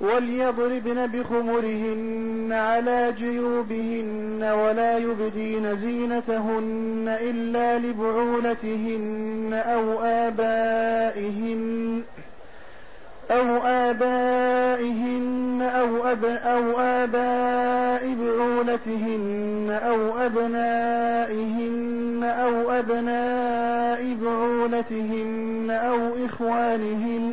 وليضربن بخمرهن على جيوبهن ولا يبدين زينتهن إلا لبعولتهن أو آبائهن أو آبائهن أو أب أو آباء بعولتهن أو أبنائهن أو أبناء بعولتهن أو إخوانهن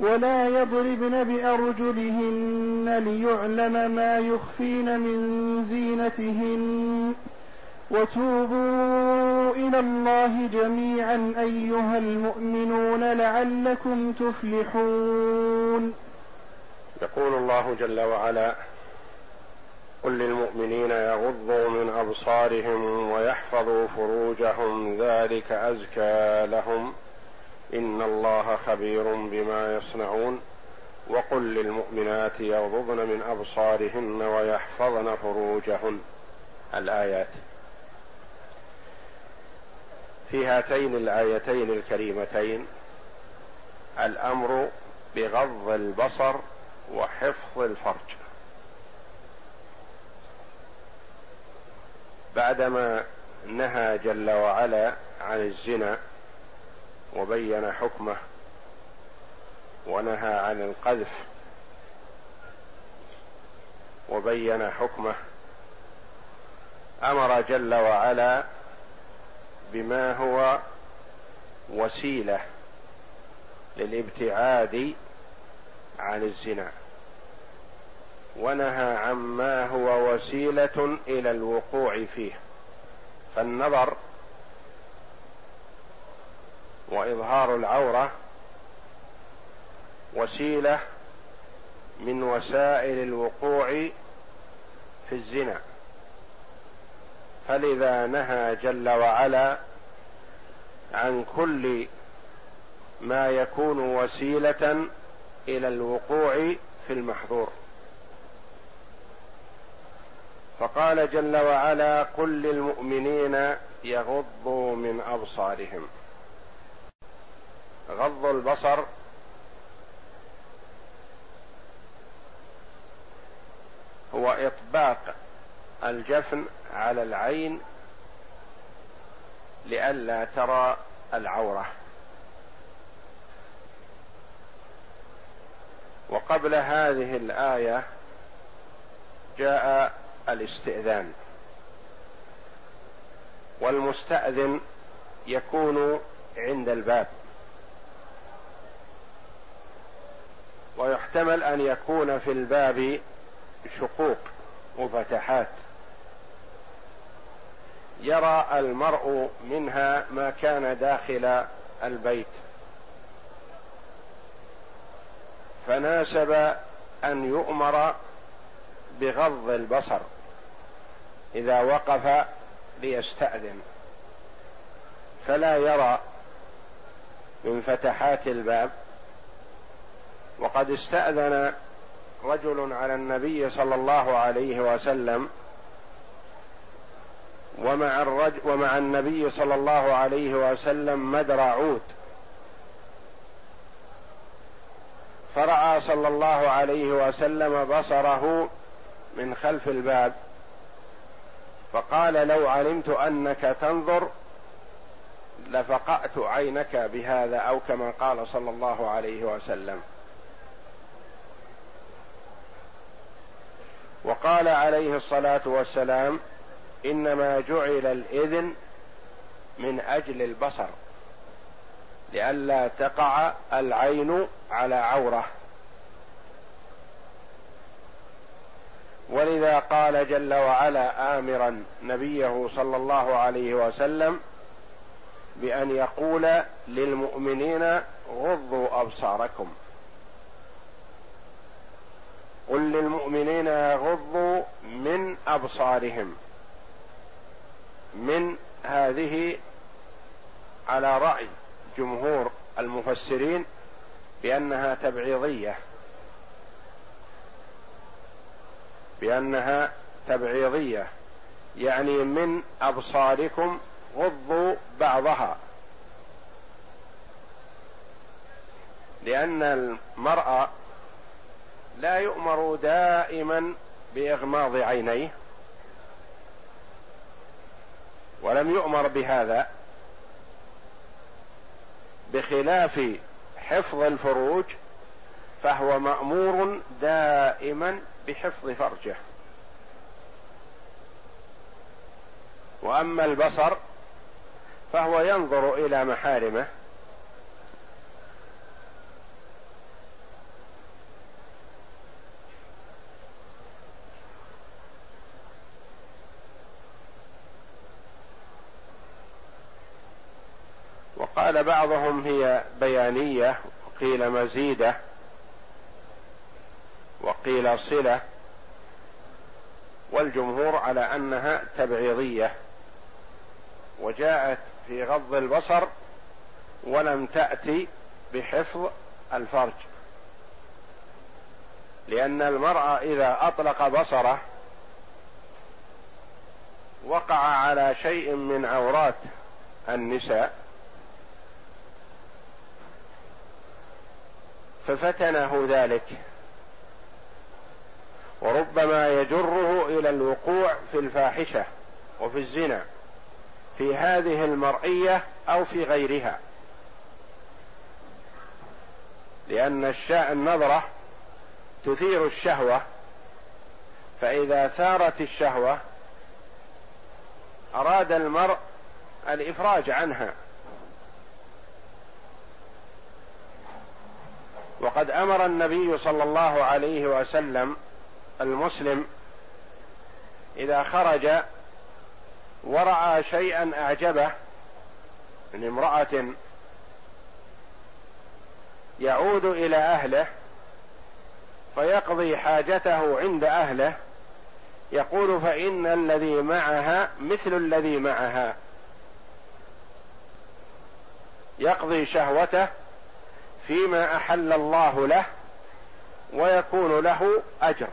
ولا يضربن بأرجلهن ليعلم ما يخفين من زينتهن. وتوبوا إلى الله جميعا أيها المؤمنون لعلكم تفلحون. يقول الله جل وعلا قل للمؤمنين يغضوا من أبصارهم ويحفظوا فروجهم ذلك أزكى لهم. إن الله خبير بما يصنعون وقل للمؤمنات يغضضن من أبصارهن ويحفظن فروجهن. الآيات. في هاتين الآيتين الكريمتين الأمر بغض البصر وحفظ الفرج. بعدما نهى جل وعلا عن الزنا وبين حكمه ونهى عن القذف وبين حكمه أمر جل وعلا بما هو وسيلة للابتعاد عن الزنا ونهى عما هو وسيلة إلى الوقوع فيه. فالنظر وإظهار العورة وسيلة من وسائل الوقوع في الزنا. فلذا نهى جل وعلا عن كل ما يكون وسيلة إلى الوقوع في المحظور. فقال جل وعلا قل للمؤمنين يغضوا من أبصارهم. غض البصر. هو إطباق الجفن على العين لئلا ترى العورة. وقبل هذه الآية جاء الاستئذان. والمستأذن يكون عند الباب. ويحتمل أن يكون في الباب شقوق وفتحات يرى المرء منها ما كان داخل البيت. فناسب أن يؤمر بغض البصر إذا وقف ليستأذن. فلا يرى من فتحات الباب وقد استأذن رجل على النبي صلى الله عليه وسلم ومع الرجل ومع النبي صلى الله عليه وسلم مدر عود فرأى صلى الله عليه وسلم بصره من خلف الباب. فقال لو علمت أنك تنظر لفقأت عينك بهذا أو كما قال صلى الله عليه وسلم. وقال عليه الصلاة والسلام إنما جعل الإذن من أجل البصر لئلا تقع العين على عورة. ولذا قال جل وعلا آمرا نبيه صلى الله عليه وسلم بأن يقول للمؤمنين غضوا أبصاركم. قل للمؤمنين يغضوا من أبصارهم. من هذه على رأي جمهور المفسرين بأنها تبعيضية. بأنها تبعيضية. يعني من أبصاركم غضوا بعضها. لأن المرأة لا يؤمر دائما بإغماض عينيه ولم يؤمر بهذا بخلاف حفظ الفروج فهو مأمور دائما بحفظ فرجه. وأما البصر فهو ينظر إلى محارمه وقال بعضهم هي بيانية وقيل مزيدة وقيل صلة والجمهور على أنها تبعيضية. وجاءت في غض البصر ولم تأتي بحفظ الفرج لأن المرء إذا أطلق بصره وقع على شيء من عورات النساء ففتنه ذلك. وربما يجره إلى الوقوع في الفاحشة وفي الزنا في هذه المرئية أو في غيرها. لأن الشاء النظره تثير الشهوة فإذا ثارت الشهوة أراد المرء الإفراج عنها. وقد أمر النبي صلى الله عليه وسلم المسلم إذا خرج ورأى شيئا أعجبه من امرأة يعود إلى أهله فيقضي حاجته عند أهله يقول فإن الذي معها مثل الذي معها يقضي شهوته فيما أحل الله له ويكون له أجر.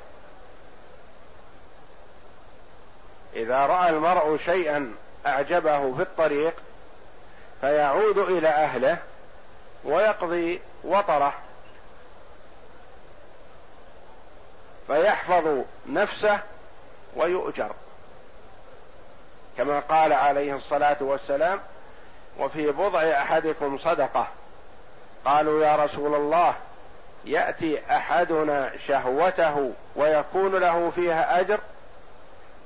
إذا رأى المرء شيئا أعجبه في الطريق فيعود إلى أهله ويقضي وطره فيحفظ نفسه ويؤجر. كما قال عليه الصلاة والسلام وفي بضع أحدكم صدقة قالوا يا رسول الله يأتي أحدنا شهوته ويكون له فيها أجر؟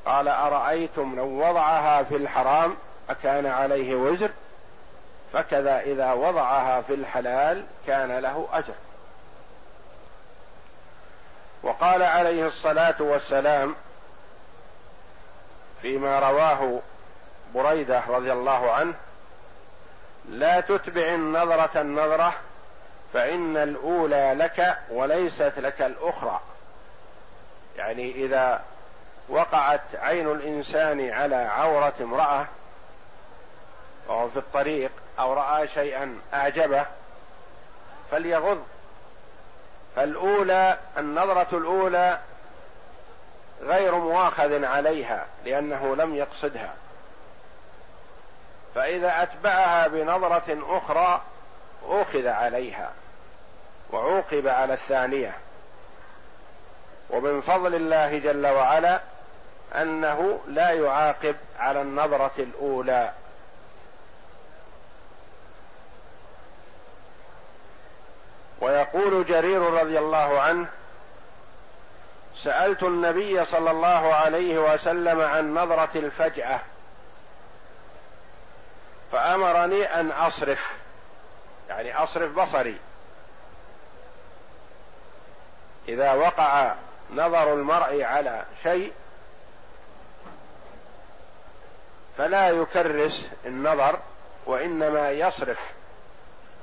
قال أرأيتم لو وضعها في الحرام أكان عليه وزر؟ فكذا إذا وضعها في الحلال كان له أجر. وقال عليه الصلاة والسلام فيما رواه بريدة رضي الله عنه لا تتبع النظرة النظرة فإن الأولى لك وليست لك الأخرى. يعني إذا وقعت عين الإنسان على عورة امرأة وهو في الطريق أو رأى شيئا أعجبه فليغض. فالأولى النظرة الأولى غير مواخذ عليها لأنه لم يقصدها. فإذا أتبعها بنظرة أخرى اخذ عليها وعوقب على الثانية. ومن فضل الله جل وعلا أنه لا يعاقب على النظرة الأولى. ويقول جرير رضي الله عنه سألت النبي صلى الله عليه وسلم عن نظرة الفجأة فأمرني أن أصرف. يعني أصرف بصري. إذا وقع نظر المرء على شيء فلا يكرس النظر وإنما يصرف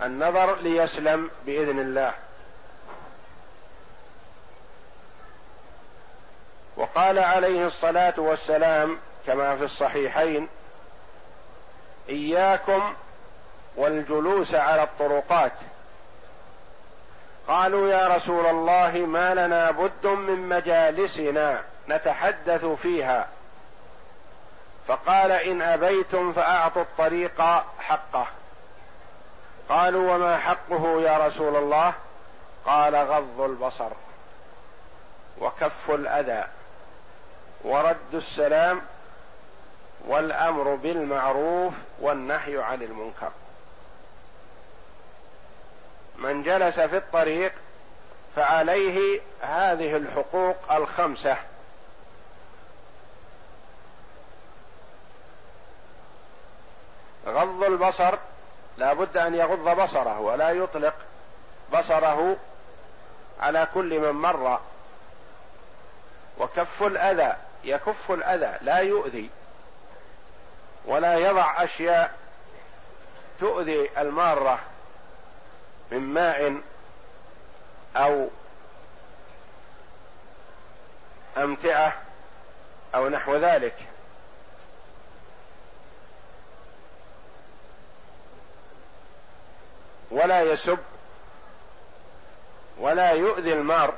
النظر ليسلم بإذن الله. وقال عليه الصلاة والسلام كما في الصحيحين إياكم والجلوس على الطرقات. قالوا يا رسول الله ما لنا بد من مجالسنا نتحدث فيها. فقال إن أبيتم فأعطوا الطريق حقه. قالوا وما حقه يا رسول الله؟ قال غض البصر وكف الأذى. ورد السلام والأمر بالمعروف والنهي عن المنكر. من جلس في الطريق فعليه هذه الحقوق الخمسة. غض البصر لا بد أن يغض بصره ولا يطلق بصره على كل من مر. وكف الأذى يكف الأذى لا يؤذي ولا يضع أشياء تؤذي المارة. من ماء أو أمتعة أو نحو ذلك. ولا يسب ولا يؤذي المار.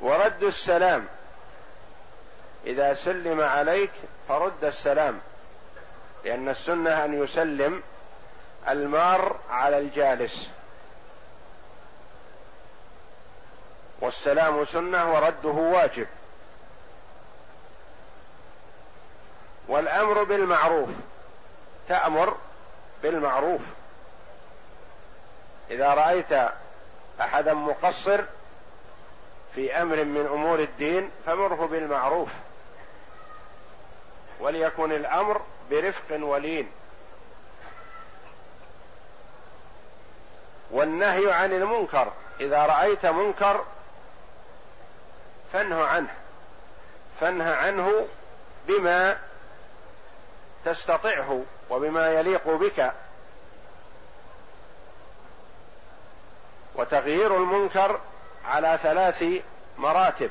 ورد السلام. إذا سلم عليك فرد السلام. لأن السنة أن يسلم المار على الجالس. والسلام سنة ورده واجب. والأمر بالمعروف. تأمر بالمعروف. إذا رأيت أحدا مقصر في أمر من أمور الدين فمره بالمعروف. وليكن الأمر برفق ولين. والنهي عن المنكر إذا رأيت منكر فانه عنه. فانه عنه بما تستطعه وبما يليق بك. وتغيير المنكر على ثلاث مراتب.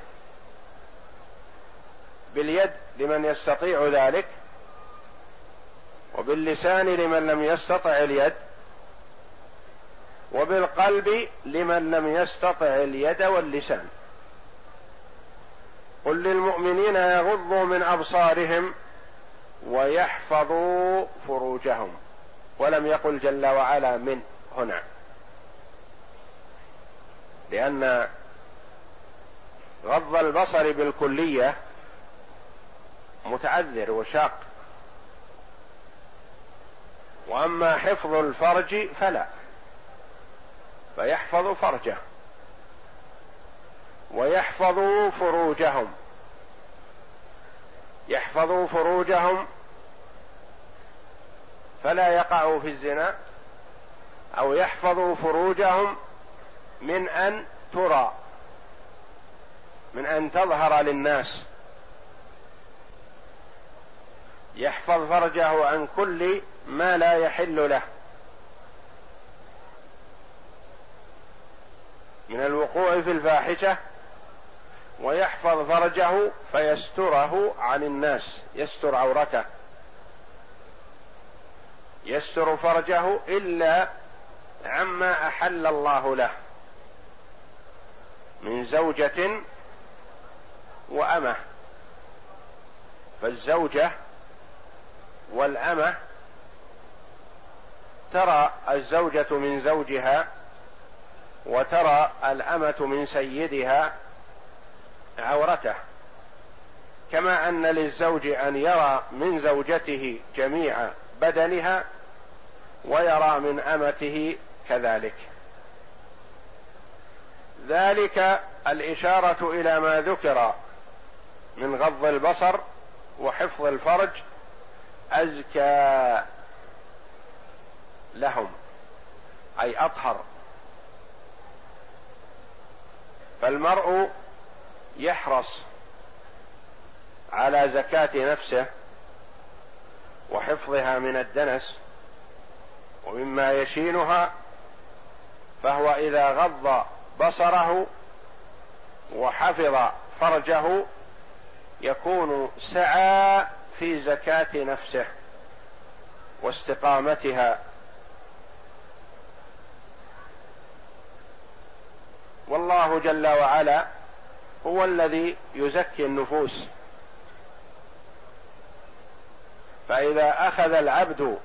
باليد لمن يستطيع ذلك وباللسان لمن لم يستطع اليد وبالقلب لمن لم يستطع اليد واللسان. قل للمؤمنين يغضوا من أبصارهم ويحفظوا فروجهم ولم يقل جل وعلا من هنا. لأن غض البصر بالكلية متعذر وشاق. وأما حفظ الفرج فلا فيحفظ فرجه ويحفظ فروجهم يحفظوا فروجهم فلا يقعوا في الزنا أو يحفظوا فروجهم من أن ترى من أن تظهر للناس. يحفظ فرجه عن كل ما لا يحل له. من الوقوع في الفاحشة ويحفظ فرجه فيستره عن الناس. يستر عورته. يستر فرجه إلا عما أحل الله له. من زوجة وأمة. فالزوجة والأمة ترى الزوجة من زوجها وترى الأمة من سيدها عورته كما أن للزوج أن يرى من زوجته جميع بدنها ويرى من أمته كذلك. ذلك الإشارة إلى ما ذكر من غض البصر وحفظ الفرج أزكى لهم أي أطهر. فالمرء يحرص على زكاة نفسه وحفظها من الدنس ومما يشينها فهو إذا غض بصره وحفظ فرجه يكون سعى في زكاة نفسه واستقامتها والله جل وعلا هو الذي يزكي النفوس. فإذا أخذ العبد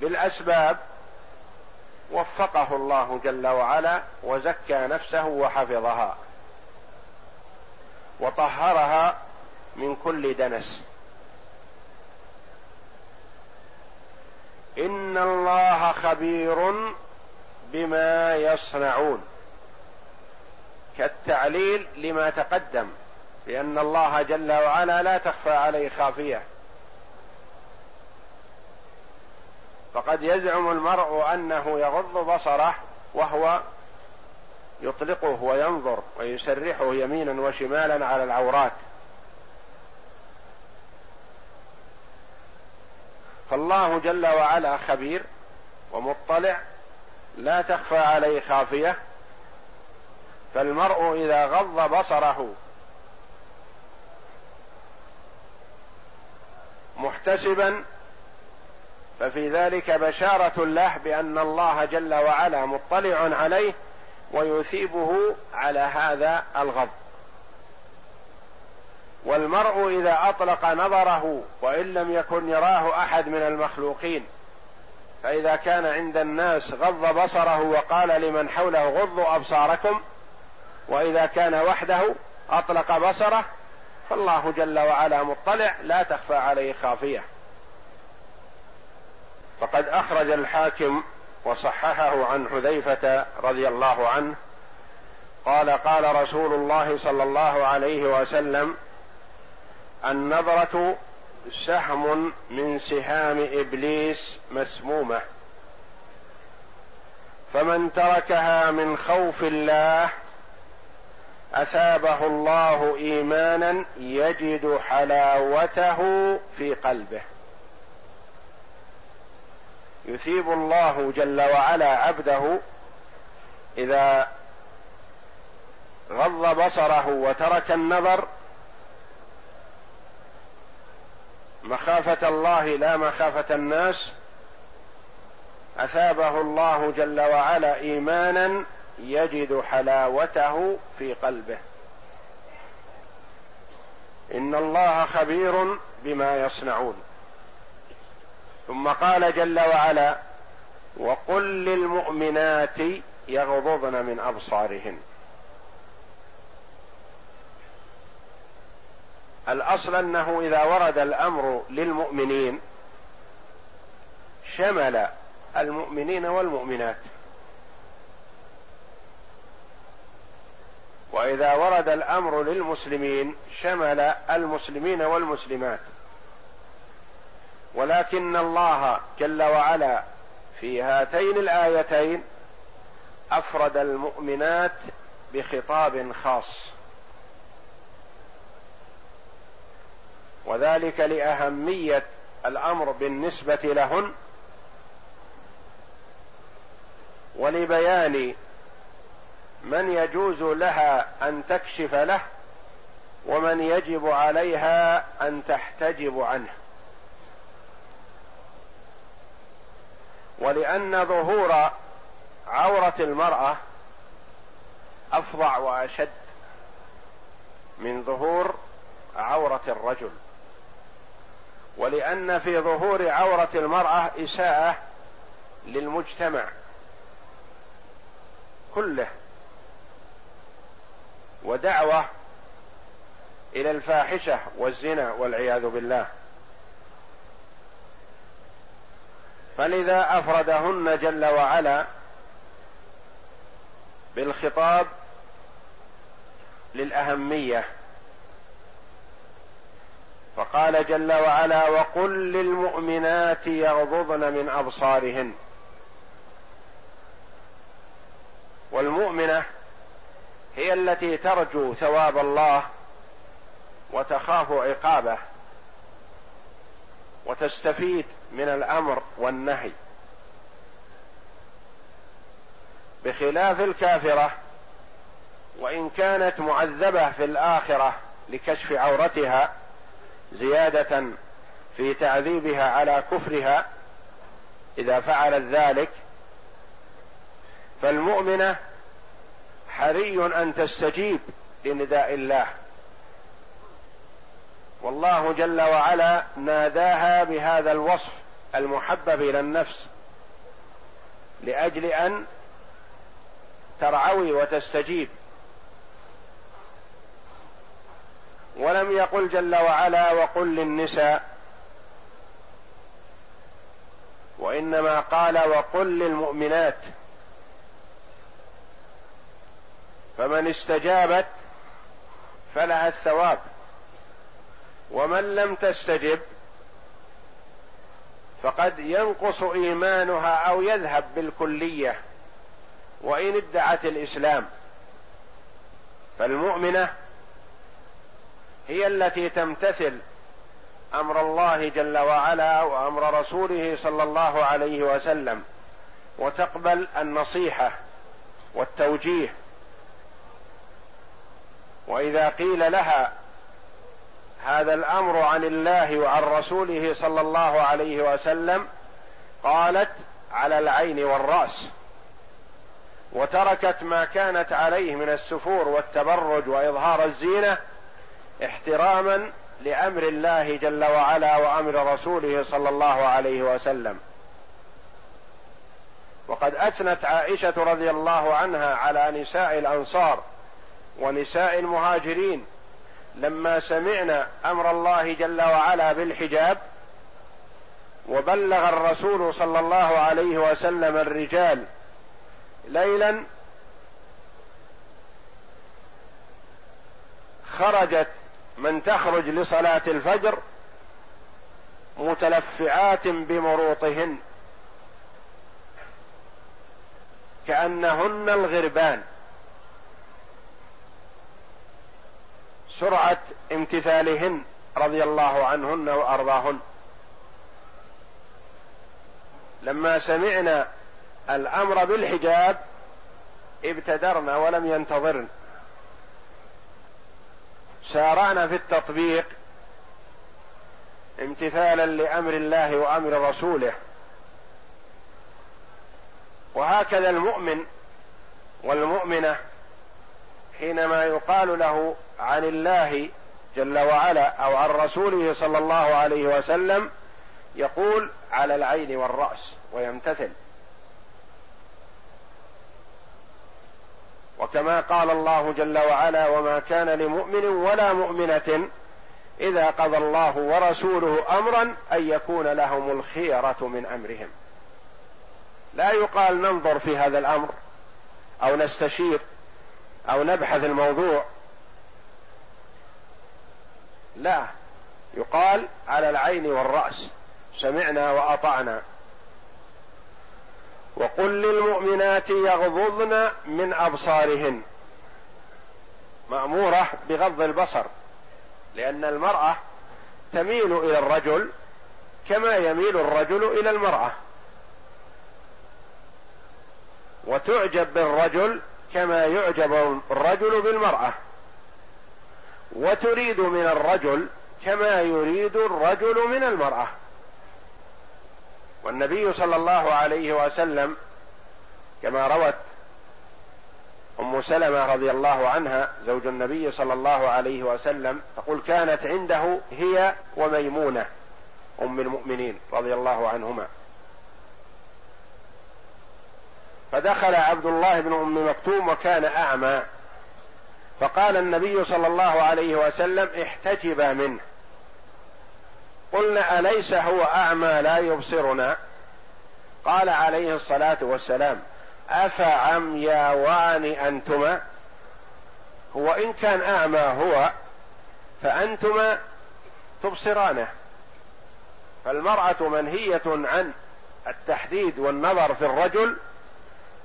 بالأسباب وفقه الله جل وعلا وزكى نفسه وحفظها وطهرها من كل دنس. إن الله خبير بما يصنعون. كالتعليل لما تقدم لأن الله جل وعلا لا تخفى عليه خافية. فقد يزعم المرء أنه يغض بصره وهو يطلقه وينظر ويسرحه يمينا وشمالا على العورات. فالله جل وعلا خبير ومطلع لا تخفى عليه خافية. فالمرء إذا غض بصره. محتسبا ففي ذلك بشارة له بأن الله جل وعلا مطلع عليه ويثيبه على هذا الغض. والمرء إذا أطلق نظره وإن لم يكن يراه أحد من المخلوقين فإذا كان عند الناس غض بصره وقال لمن حوله غضوا أبصاركم وإذا كان وحده أطلق بصره فالله جل وعلا مطلع لا تخفى عليه خافية. فقد أخرج الحاكم وصححه عن حذيفة رضي الله عنه قال قال رسول الله صلى الله عليه وسلم النظرة سهم من سهام إبليس مسمومة فمن تركها من خوف الله أثابه الله إيمانا يجد حلاوته في قلبه. يثيب الله جل وعلا عبده إذا غض بصره وترك النظر. مخافة الله لا مخافة الناس. أثابه الله جل وعلا إيمانا يجد حلاوته في قلبه. إن الله خبير بما يصنعون. ثم قال جل وعلا وقل للمؤمنات يغضضن من أبصارهن. الأصل أنه إذا ورد الأمر للمؤمنين شمل المؤمنين والمؤمنات. وإذا ورد الأمر للمسلمين شمل المسلمين والمسلمات. ولكن الله جل وعلا في هاتين الآيتين أفرد المؤمنات بخطاب خاص. وذلك لأهمية الأمر بالنسبة لهن ولبيان من يجوز لها أن تكشف له ومن يجب عليها أن تحتجب عنه. ولأن ظهور عورة المرأة افظع وأشد من ظهور عورة الرجل. ولأن في ظهور عورة المرأة إساءة للمجتمع كله. ودعوة إلى الفاحشة والزنا والعياذ بالله. فلذا أفردهن جل وعلا بالخطاب للأهمية. فقال جل وعلا وقل للمؤمنات يغضضن من أبصارهن. والمؤمنة هي التي ترجو ثواب الله وتخاف عقابه وتستفيد من الأمر والنهي. بخلاف الكافرة وإن كانت معذبة في الآخرة لكشف عورتها زيادة في تعذيبها على كفرها إذا فعلت ذلك فالمؤمنة حري أن تستجيب لنداء الله. والله جل وعلا ناداها بهذا الوصف المحبب إلى النفس لأجل أن ترعوي وتستجيب. ولم يقل جل وعلا وقل للنساء وإنما قال وقل للمؤمنات. فمن استجابت فلها الثواب. ومن لم تستجب فقد ينقص إيمانها أو يذهب بالكلية وإن ادعت الإسلام. فالمؤمنة هي التي تمتثل أمر الله جل وعلا وأمر رسوله صلى الله عليه وسلم وتقبل النصيحة والتوجيه وإذا قيل لها هذا الأمر عن الله وعن رسوله صلى الله عليه وسلم قالت على العين والرأس وتركت ما كانت عليه من السفور والتبرج وإظهار الزينة احتراما لأمر الله جل وعلا وأمر رسوله صلى الله عليه وسلم. وقد أثنت عائشة رضي الله عنها على نساء الأنصار ونساء المهاجرين لما سمعنا أمر الله جل وعلا بالحجاب وبلغ الرسول صلى الله عليه وسلم الرجال ليلا خرجت من تخرج لصلاة الفجر متلفعات بمروطهن كأنهن الغربان. سرعة امتثالهن رضي الله عنهن وأرضاهن. لما سمعنا الأمر بالحجاب ابتدرن ولم ينتظرن. سارعنا في التطبيق امتثالا لأمر الله وأمر رسوله. وهكذا المؤمن والمؤمنة حينما يقال له عن الله جل وعلا أو عن رسوله صلى الله عليه وسلم يقول على العين والرأس ويمتثل. وكما قال الله جل وعلا وما كان لمؤمن ولا مؤمنة إذا قضى الله ورسوله أمرا أن يكون لهم الخيرة من أمرهم. لا يقال ننظر في هذا الأمر أو نستشير أو نبحث الموضوع. لا يقال على العين والرأس سمعنا وأطعنا. وقل للمؤمنات يغضضن من أبصارهن. مأمورة بغض البصر لأن المرأة تميل إلى الرجل كما يميل الرجل إلى المرأة. وتعجب بالرجل كما يعجب الرجل بالمرأة. وتريد من الرجل كما يريد الرجل من المرأة. والنبي صلى الله عليه وسلم كما روت أم سلمة رضي الله عنها زوج النبي صلى الله عليه وسلم تقول كانت عنده هي وميمونة أم المؤمنين رضي الله عنهما. فدخل عبد الله بن أم مكتوم وكان أعمى. فقال النبي صلى الله عليه وسلم احتجبا منه. قلنا أليس هو أعمى لا يبصرنا؟ قال عليه الصلاة والسلام افعمياوان أنتما؟ هو إن كان أعمى هو فأنتما تبصرانه. فالمرأة منهية عن التحديد والنظر في الرجل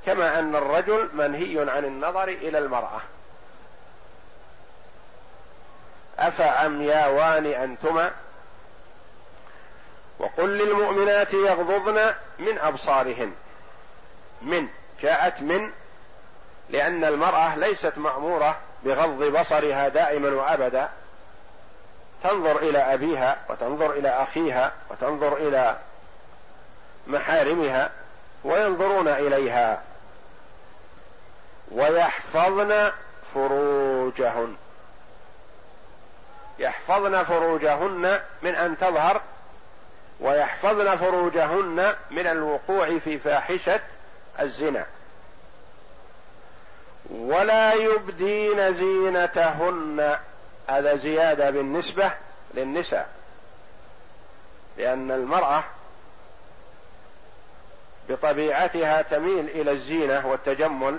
كما أن الرجل منهي عن النظر إلى المرأة. افعمياوان أنتما؟ وقل للمؤمنات يغضضن من أبصارهن. من جاءت من لأن المرأة ليست مأمورة بغض بصرها دائما وأبدا. تنظر إلى أبيها وتنظر إلى أخيها وتنظر إلى محارمها وينظرون إليها. ويحفظن فروجهن. يحفظن فروجهن من أن تظهر ويحفظن فروجهن من الوقوع في فاحشة الزنا. ولا يبدين زينتهن. هذا زيادة بالنسبة للنساء لأن المرأة بطبيعتها تميل إلى الزينة والتجمل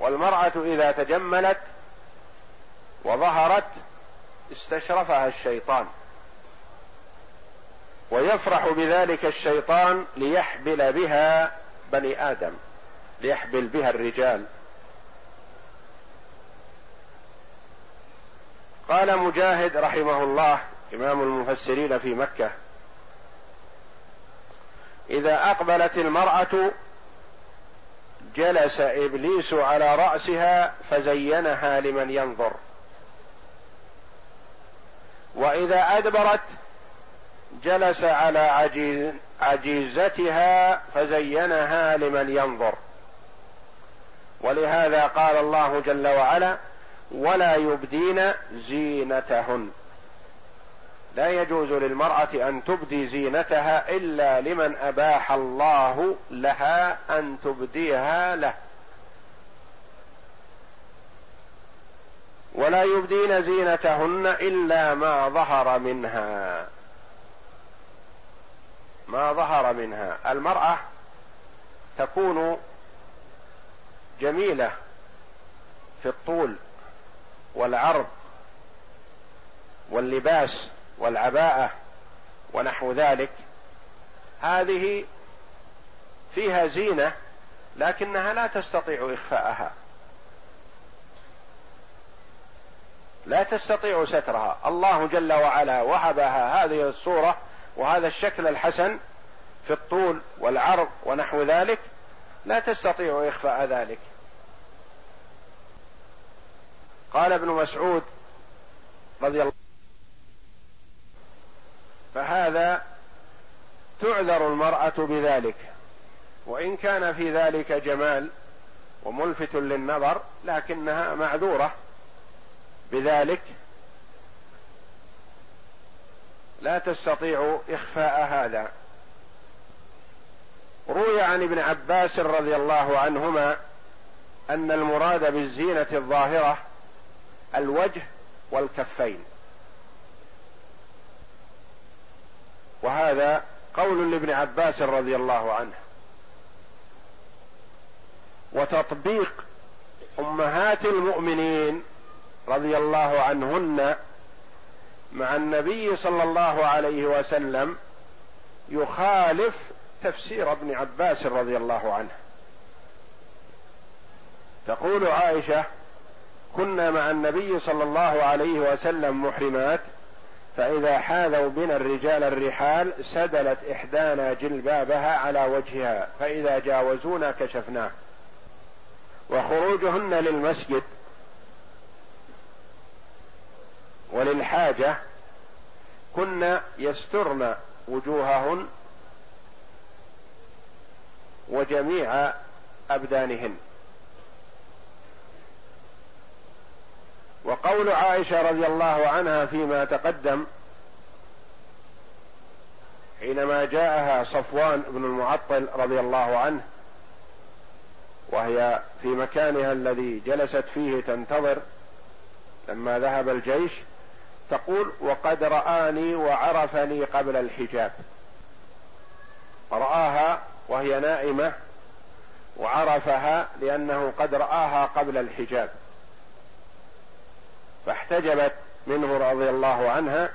والمرأة إذا تجملت وظهرت استشرفها الشيطان. ويفرح بذلك الشيطان ليحبل بها بني آدم ليحبل بها الرجال. قال مجاهد رحمه الله إمام المفسرين في مكة إذا أقبلت المرأة جلس إبليس على رأسها فزينها لمن ينظر. وإذا أدبرت جلس على عجيز عجيزتها فزينها لمن ينظر. ولهذا قال الله جل وعلا ولا يبدين زينتهن. لا يجوز للمرأة أن تبدي زينتها إلا لمن أباح الله لها أن تبديها له. ولا يبدين زينتهن إلا ما ظهر منها. ما ظهر منها. المرأة تكون جميلة في الطول والعرض واللباس والعباءة ونحو ذلك هذه فيها زينة لكنها لا تستطيع إخفاءها. لا تستطيع سترها. الله جل وعلا وهبها هذه الصورة وهذا الشكل الحسن في الطول والعرض ونحو ذلك لا تستطيع إخفاء ذلك. قال ابن مسعود رضي الله فهذا تعذر المرأة بذلك. وإن كان في ذلك جمال وملفت للنظر لكنها معذورة بذلك لا تستطيع إخفاء هذا. روي عن ابن عباس رضي الله عنهما أن المراد بالزينة الظاهرة الوجه والكفين. وهذا قول لابن عباس رضي الله عنه. وتطبيق أمهات المؤمنين رضي الله عنهن مع النبي صلى الله عليه وسلم يخالف تفسير ابن عباس رضي الله عنه. تقول عائشة كنا مع النبي صلى الله عليه وسلم محرمات فإذا حاذوا بنا الرجال الرحال سدلت إحدانا جلبابها على وجهها فإذا جاوزونا كشفناه. وخروجهن للمسجد وللحاجة كن يسترن وجوههن وجميع أبدانهن. وقول عائشة رضي الله عنها فيما تقدم حينما جاءها صفوان بن المعطل رضي الله عنه وهي في مكانها الذي جلست فيه تنتظر لما ذهب الجيش تقول وقد رآني وعرفني قبل الحجاب رآها وهي نائمة وعرفها لأنه قد رآها قبل الحجاب. فاحتجبت منه رضي الله عنها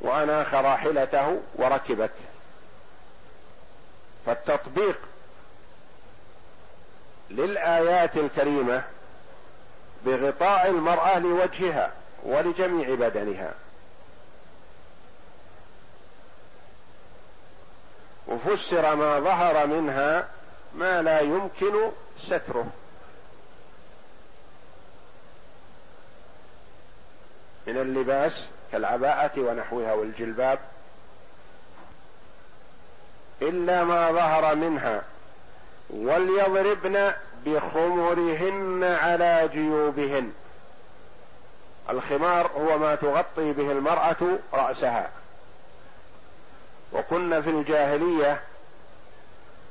وأناخ راحلته وركبت فالتطبيق للآيات الكريمة بغطاء المرأة لوجهها ولجميع بدنها. وفسر ما ظهر منها ما لا يمكن ستره. من اللباس كالعباءة ونحوها والجلباب إلا ما ظهر منها وليضربن بخمرهن على جيوبهن. الخمار هو ما تغطي به المرأة رأسها. وكنا في الجاهلية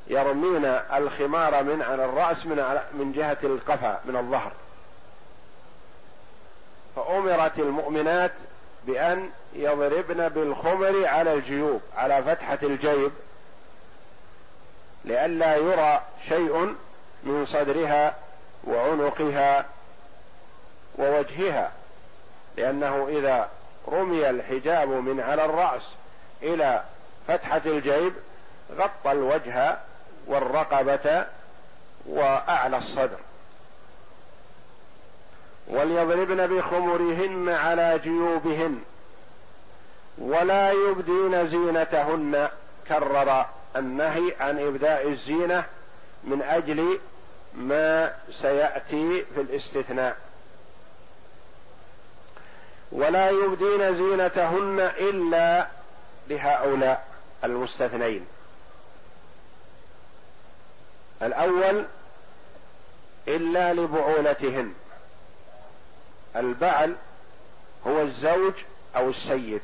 يرمين الخمار من على الرأس من من جهة القفا من الظهر. فأمرت المؤمنات بأن يضربن بالخمر على الجيوب على فتحة الجيب لئلا يرى شيء من صدرها وعنقها ووجهها لأنه إذا رمي الحجاب من على الرأس إلى فتحة الجيب غطى الوجه والرقبة وأعلى الصدر. وليضربن بخمرهن على جيوبهن ولا يبدين زينتهن. كرر النهي عن إبداء الزينة من أجل ما سيأتي في الاستثناء. ولا يبدين زينتهن إلا لهؤلاء المستثنين. الأول إلا لبعولتهن. البعل هو الزوج أو السيد.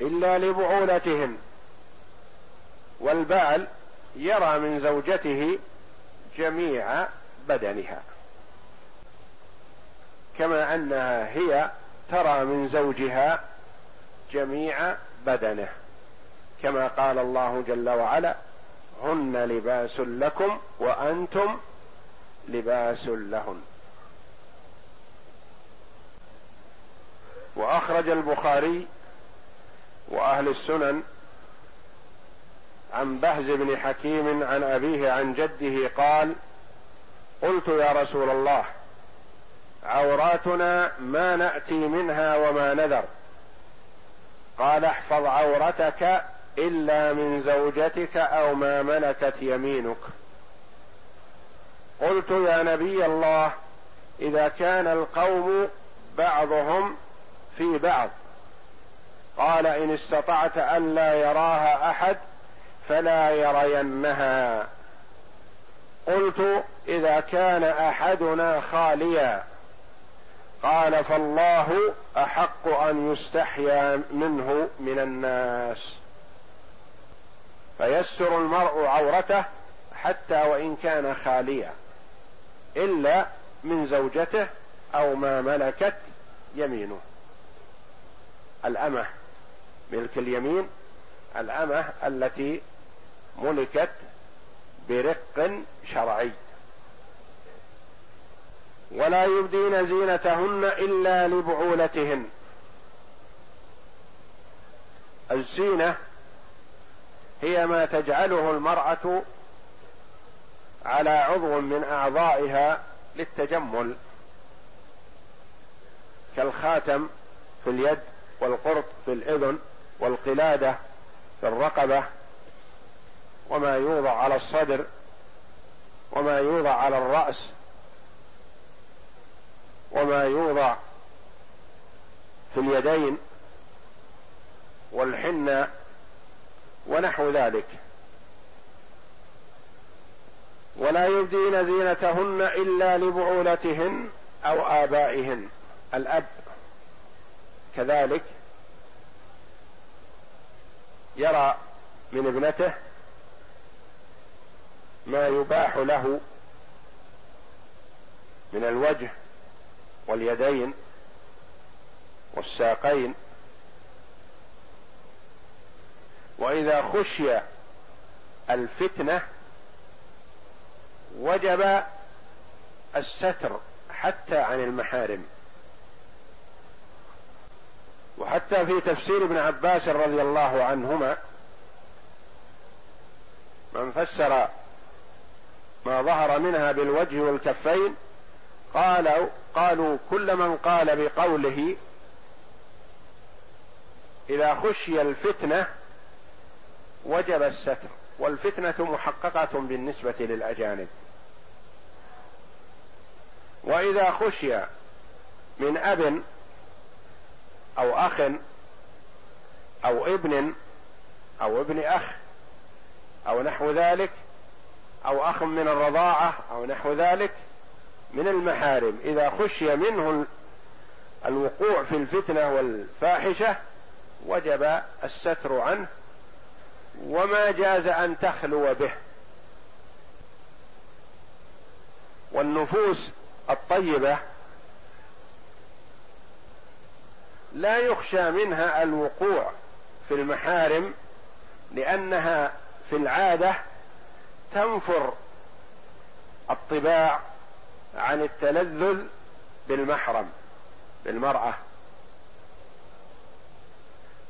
إلا لبعولتهن. والبعل يرى من زوجته جميع بدنها. كما أنها هي ترى من زوجها جميع بدنه. كما قال الله جل وعلا هن لباس لكم وأنتم لباس لهن. وأخرج البخاري وأهل السنن عن بهز بن حكيم عن أبيه عن جده قال قلت يا رسول الله عوراتنا ما نأتي منها وما نذر. قال احفظ عورتك إلا من زوجتك أو ما ملكت يمينك. قلت يا نبي الله إذا كان القوم بعضهم في بعض. قال إن استطعت الا يراها أحد فلا يرينها. قلت إذا كان أحدنا خاليا. قال فالله أحق أن يستحيا منه من الناس. فيستر المرء عورته حتى وإن كان خاليا. إلا من زوجته أو ما ملكت يمينه. الأمة ملك اليمين الأمة التي ملكت برق شرعي. ولا يبدين زينتهن إلا لبعولتهن. الزينة هي ما تجعله المرأة على عضو من أعضائها للتجمل كالخاتم في اليد والقرط في الإذن والقلادة في الرقبة وما يوضع على الصدر وما يوضع على الرأس وما يوضع في اليدين والحنة ونحو ذلك. ولا يبدين زينتهن إلا لبعولتهن أو آبائهن. الأب كذلك يرى من ابنته ما يباح له من الوجه واليدين والساقين. وإذا خشي الفتنة وجب الستر حتى عن المحارم. وحتى في تفسير ابن عباس رضي الله عنهما من فسر ما ظهر منها بالوجه والكفين قالوا قالوا كل من قال بقوله إذا خشي الفتنة وجب الستر. والفتنة محققة بالنسبة للأجانب. وإذا خشي من أب أو أخ أو ابن أو ابن أخ أو نحو ذلك أو أخ من الرضاعة أو نحو ذلك من المحارم إذا خشي منه الوقوع في الفتنة والفاحشة وجب الستر عنه وما جاز أن تخلو به. والنفوس الطيبة لا يخشى منها الوقوع في المحارم لأنها في العادة تنفر الطباع عن التلذذ بالمحرم بالمرأة.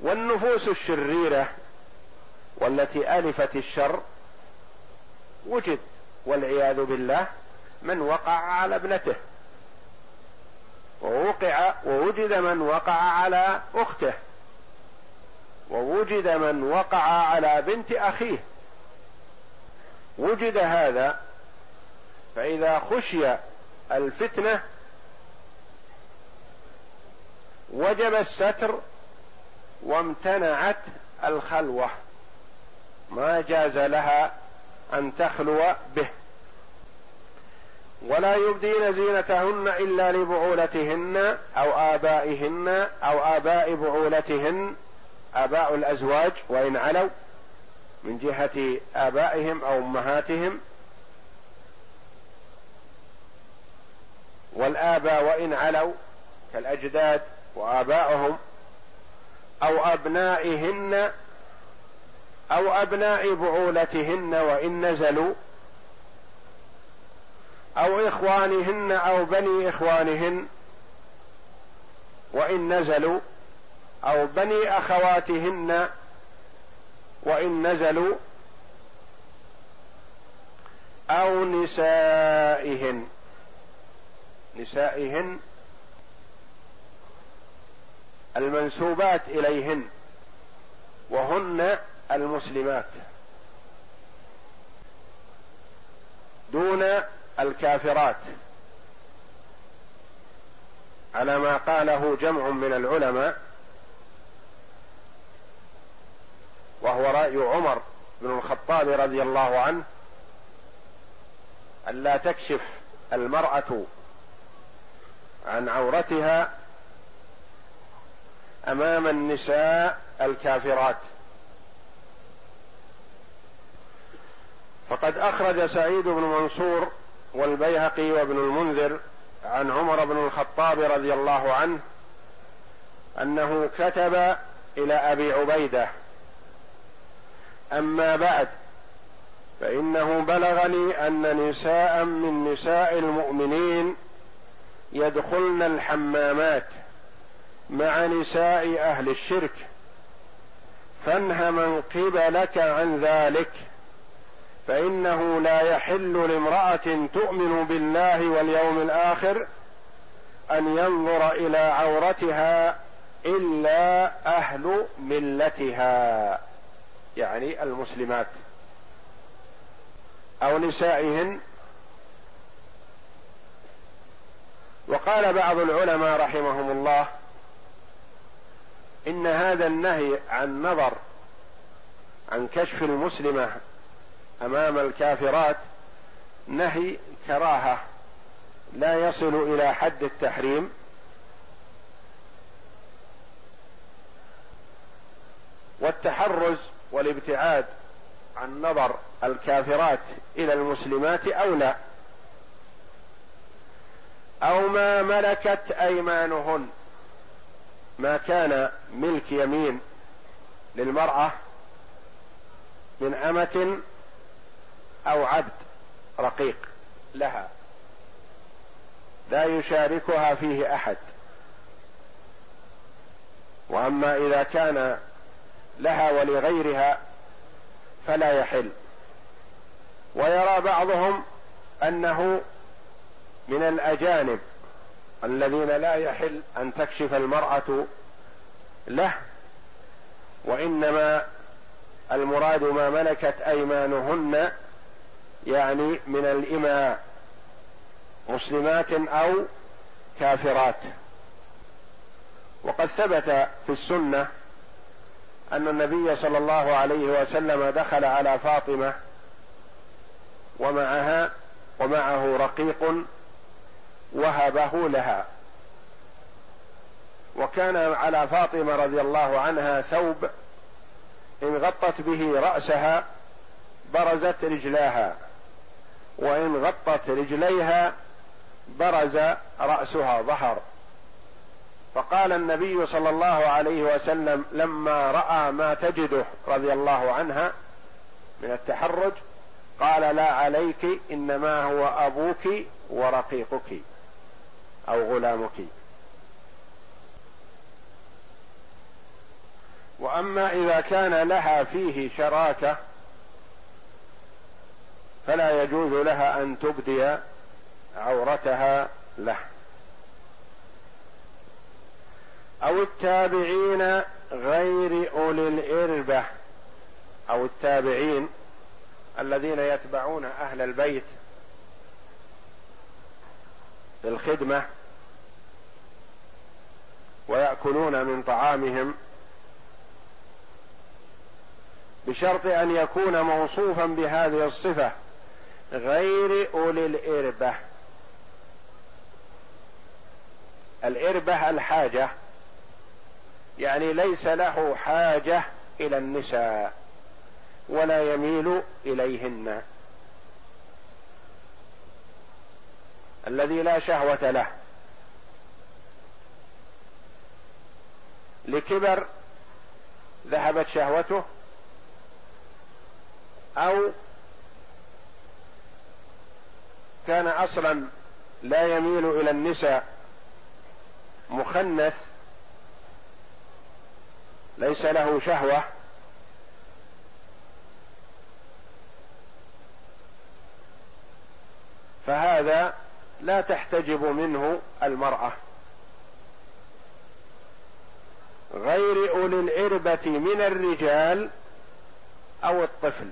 والنفوس الشريرة والتي ألفت الشر وجد والعياذ بالله من وقع على ابنته. ووقع ووجد من وقع على أخته. ووجد من وقع على بنت أخيه. وجد هذا فإذا خشي الفتنة وجب الستر وامتنعت الخلوة. ما جاز لها أن تخلو به. ولا يبدين زينتهن إلا لبعولتهن أو آبائهن أو آباء بعولتهن آباء الأزواج وإن علوا من جهة آبائهم أو أمهاتهم. والآباء وإن علوا كالأجداد وآباؤهم أو أبنائهن أو أبناء بعولتهن وإن نزلوا أو إخوانهن أو بني إخوانهن وإن نزلوا أو بني أخواتهن وإن نزلوا أو نسائهن. نسائهن المنسوبات إليهن. وهن المسلمات دون الكافرات. على ما قاله جمع من العلماء وهو رأي عمر بن الخطاب رضي الله عنه الا تكشف المرأة عن عورتها أمام النساء الكافرات. فقد أخرج سعيد بن منصور والبيهقي وابن المنذر عن عمر بن الخطاب رضي الله عنه أنه كتب إلى أبي عبيدة أما بعد فإنه بلغني أن نساء من نساء المؤمنين يدخلن الحمامات مع نساء أهل الشرك فانه من قبلك عن ذلك. فإنه لا يحل لامرأة تؤمن بالله واليوم الآخر أن ينظر إلى عورتها إلا أهل ملتها يعني المسلمات أو نسائهن. وقال بعض العلماء رحمهم الله إن هذا النهي عن نظر عن كشف المسلمة أمام الكافرات نهي كراهة لا يصل إلى حد التحريم. والتحرز والابتعاد عن نظر الكافرات إلى المسلمات أو لا. أو ما ملكت أيمانهن. ما كان ملك يمين للمرأة من أمة أو عبد رقيق لها. لا يشاركها فيه أحد. وأما إذا كان لها ولغيرها فلا يحل. ويرى بعضهم أنه من الأجانب الذين لا يحل أن تكشف المرأة له وإنما المراد ما ملكت أيمانهن يعني من الإماء مسلمات أو كافرات. وقد ثبت في السنة أن النبي صلى الله عليه وسلم دخل على فاطمة ومعها ومعه رقيق وهبه لها. وكان على فاطمة رضي الله عنها ثوب إن غطت به رأسها برزت رجلاها. وإن غطت رجليها برز رأسها ظهر. فقال النبي صلى الله عليه وسلم لما رأى ما تجده رضي الله عنها من التحرج قال لا عليك إنما هو أبوك ورقيقك أو غلامك. وأما إذا كان لها فيه شراكة فلا يجوز لها أن تبدي عورتها له. أو التابعين غير أولي الإربة أو التابعين الذين يتبعون أهل البيت في الخدمة ويأكلون من طعامهم بشرط أن يكون موصوفا بهذه الصفة. غير أولي الإربة. الإربة الحاجة يعني ليس له حاجة إلى النساء ولا يميل إليهن. الذي لا شهوة له. لكبر ذهبت شهوته أو كان أصلا لا يميل إلى النساء. مخنث ليس له شهوة. فهذا لا تحتجب منه المرأة. غير أولي الإربة من الرجال أو الطفل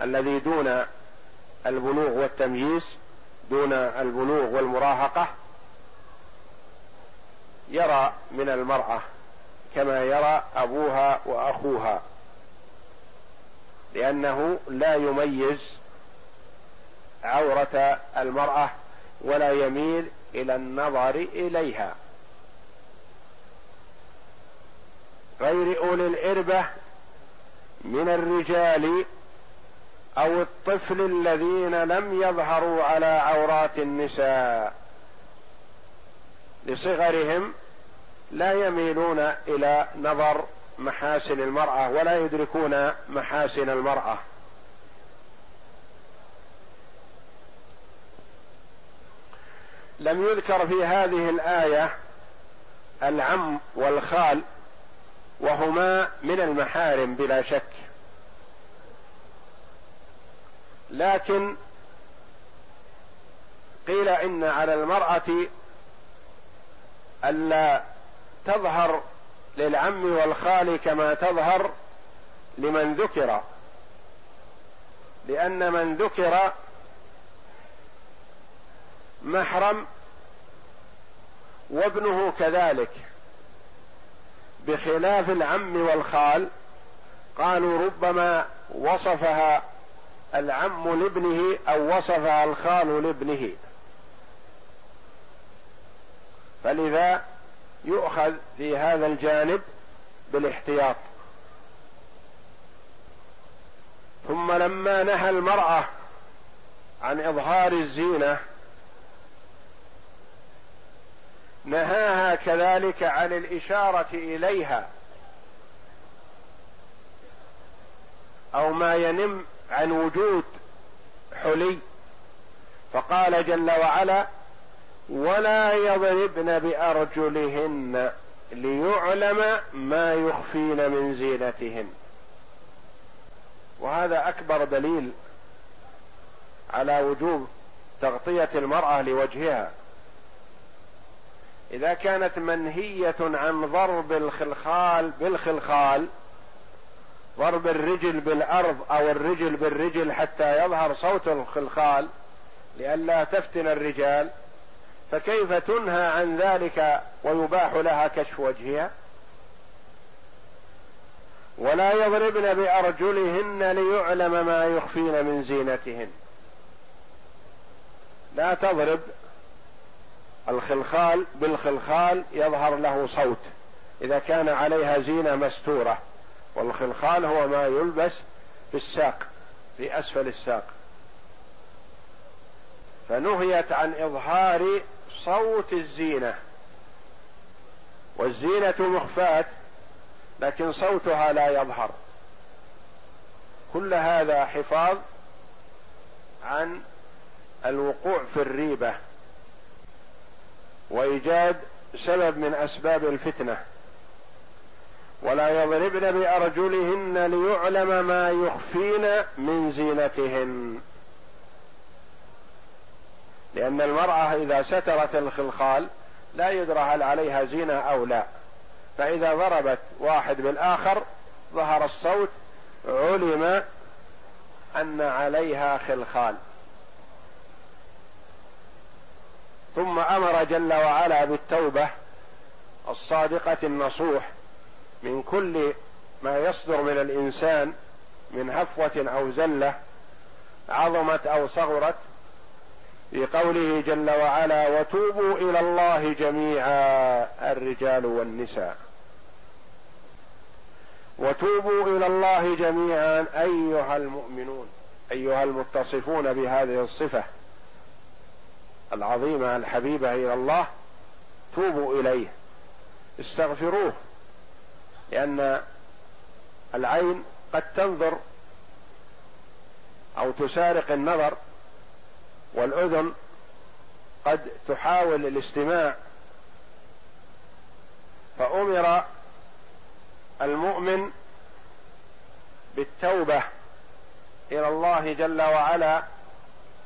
الذي دون البلوغ والتمييز دون البلوغ والمراهقة يرى من المرأة كما يرى أبوها وأخوها لأنه لا يميز عورة المرأة ولا يميل إلى النظر إليها. غير أولي الإربة من الرجال أو الطفل الذين لم يظهروا على عورات النساء لصغرهم لا يميلون إلى نظر محاسن المرأة ولا يدركون محاسن المرأة. لم يذكر في هذه الآية العم والخال وهما من المحارم بلا شك. لكن قيل إن على المرأة ألا تظهر للعم والخال كما تظهر لمن ذكر لأن من ذكر محرم وابنه كذلك. بخلاف العم والخال قالوا ربما وصفها العم لابنه أو وصفها الخال لابنه. فلذا يؤخذ في هذا الجانب بالاحتياط. ثم لما نهى المرأة عن إظهار الزينة نهاها كذلك عن الإشارة إليها أو ما ينم عن وجود حلي. فقال جل وعلا ولا يضربن بأرجلهن ليعلم ما يخفين من زينتهن. وهذا أكبر دليل على وجوب تغطية المرأة لوجهها. إذا كانت منهية عن ضرب الخلخال بالخلخال ضرب الرجل بالأرض أو الرجل بالرجل حتى يظهر صوت الخلخال لئلا تفتن الرجال فكيف تنهى عن ذلك ويباح لها كشف وجهها؟ ولا يضربن بأرجلهن ليعلم ما يخفين من زينتهن. لا تضرب الخلخال بالخلخال يظهر له صوت إذا كان عليها زينة مستورة. والخلخال هو ما يلبس في الساق في أسفل الساق. فنهيت عن إظهار صوت الزينة والزينة مخفاة لكن صوتها لا يظهر. كل هذا حفاظ عن الوقوع في الريبة وإيجاد سبب من أسباب الفتنة. ولا يضربن بأرجلهن ليعلم ما يخفين من زينتهن. لأن المرأة إذا سترت الخلخال لا يدرى هل عليها زينة أو لا. فإذا ضربت واحد بالآخر ظهر الصوت علم أن عليها خلخال. ثم أمر جل وعلا بالتوبة الصادقة النصوح. من كل ما يصدر من الإنسان من هفوة أو زلة عظمت أو صغرت في قوله جل وعلا وتوبوا إلى الله جميعا الرجال والنساء. وتوبوا إلى الله جميعا أيها المؤمنون أيها المتصفون بهذه الصفة العظيمة الحبيبة إلى الله توبوا إليه استغفروه لأن العين قد تنظر أو تسارق النظر والأذن قد تحاول الاستماع فأمر المؤمن بالتوبة إلى الله جل وعلا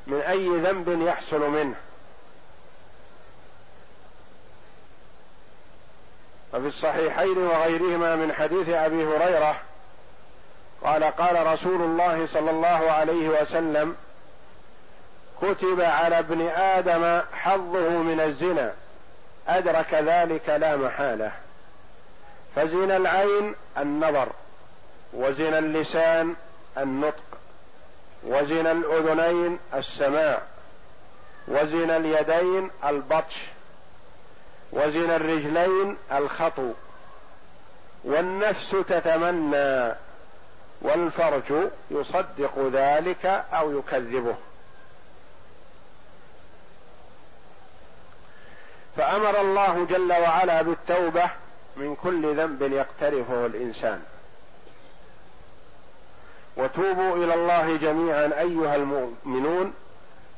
من أي ذنب يحصل منه. وفي الصحيحين وغيرهما من حديث أبي هريرة قال قال رسول الله صلى الله عليه وسلم كتب على ابن آدم حظه من الزنا أدرك ذلك لا محالة. فزنا العين النظر وزنا اللسان النطق وزنا الأذنين السماع وزنا اليدين البطش وزنا الرجلين الخطو والنفس تتمنى والفرج يصدق ذلك أو يكذبه. فأمر الله جل وعلا بالتوبة من كل ذنب يقترفه الإنسان. وتوبوا إلى الله جميعا أيها المؤمنون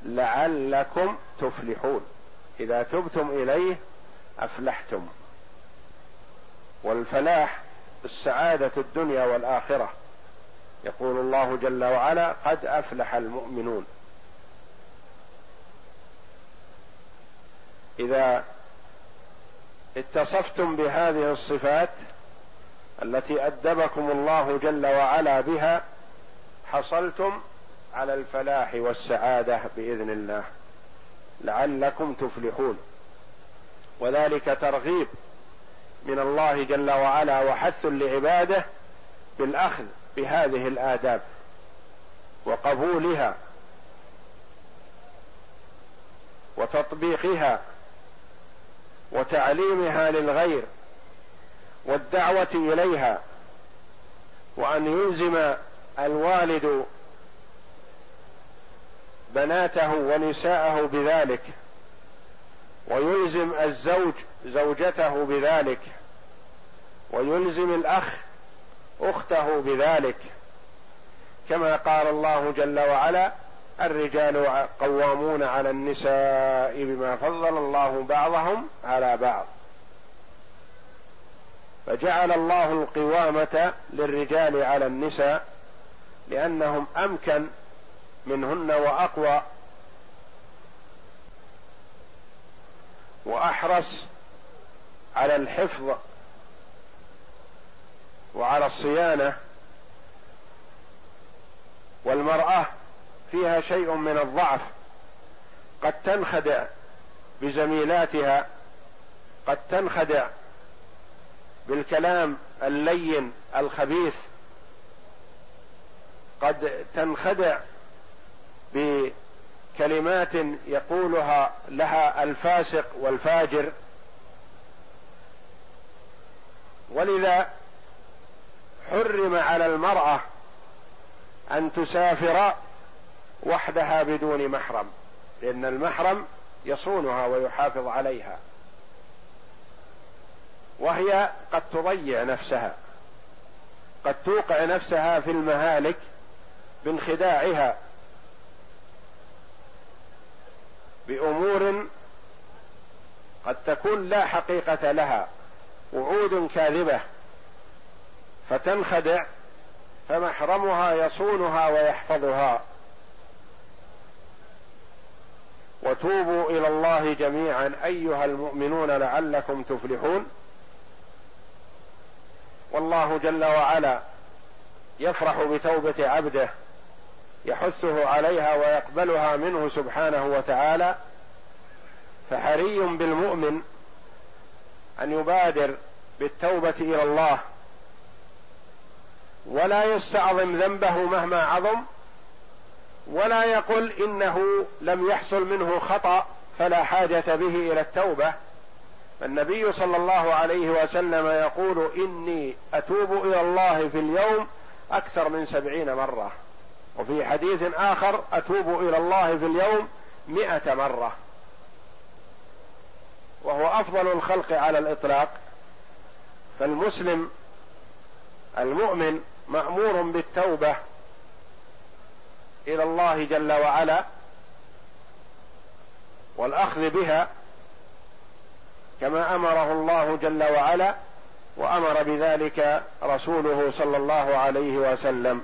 لعلكم تفلحون. إذا تبتم إليه أفلحتم. والفلاح السعادة الدنيا والآخرة. يقول الله جل وعلا قد أفلح المؤمنون. إذا اتصفتم بهذه الصفات التي أدبكم الله جل وعلا بها حصلتم على الفلاح والسعادة بإذن الله. لعلكم تفلحون. وذلك ترغيب من الله جل وعلا وحث لعباده بالأخذ بهذه الآداب وقبولها وتطبيقها وتعليمها للغير والدعوة إليها وأن يلزم الوالد بناته ونساءه بذلك ويلزم الزوج زوجته بذلك ويلزم الأخ أخته بذلك. كما قال الله جل وعلا الرجال قوامون على النساء بما فضل الله بعضهم على بعض. فجعل الله القوامة للرجال على النساء لأنهم أمكن منهن وأقوى وأحرص على الحفظ وعلى الصيانة والمرأة فيها شيء من الضعف قد تنخدع بزميلاتها قد تنخدع بالكلام اللين الخبيث قد تنخدع بكلمات يقولها لها الفاسق والفاجر. ولذا حرم على المرأة أن تسافر وحدها بدون محرم لأن المحرم يصونها ويحافظ عليها. وهي قد تضيع نفسها قد توقع نفسها في المهالك بانخداعها بأمور قد تكون لا حقيقة لها وعود كاذبة فتنخدع فمحرمها يصونها ويحفظها. وتوبوا إلى الله جميعا أيها المؤمنون لعلكم تفلحون. والله جل وعلا يفرح بتوبة عبده يحثه عليها ويقبلها منه سبحانه وتعالى فحري بالمؤمن أن يبادر بالتوبة إلى الله ولا يستعظم ذنبه مهما عظم ولا يقل إنه لم يحصل منه خطأ فلا حاجة به إلى التوبة. النبي صلى الله عليه وسلم يقول إني أتوب إلى الله في اليوم أكثر من سبعين مرة. وفي حديث آخر أتوب إلى الله في اليوم مئة مرة. وهو أفضل الخلق على الإطلاق. فالمسلم المؤمن مأمور بالتوبة إلى الله جل وعلا والأخذ بها كما أمره الله جل وعلا وأمر بذلك رسوله صلى الله عليه وسلم.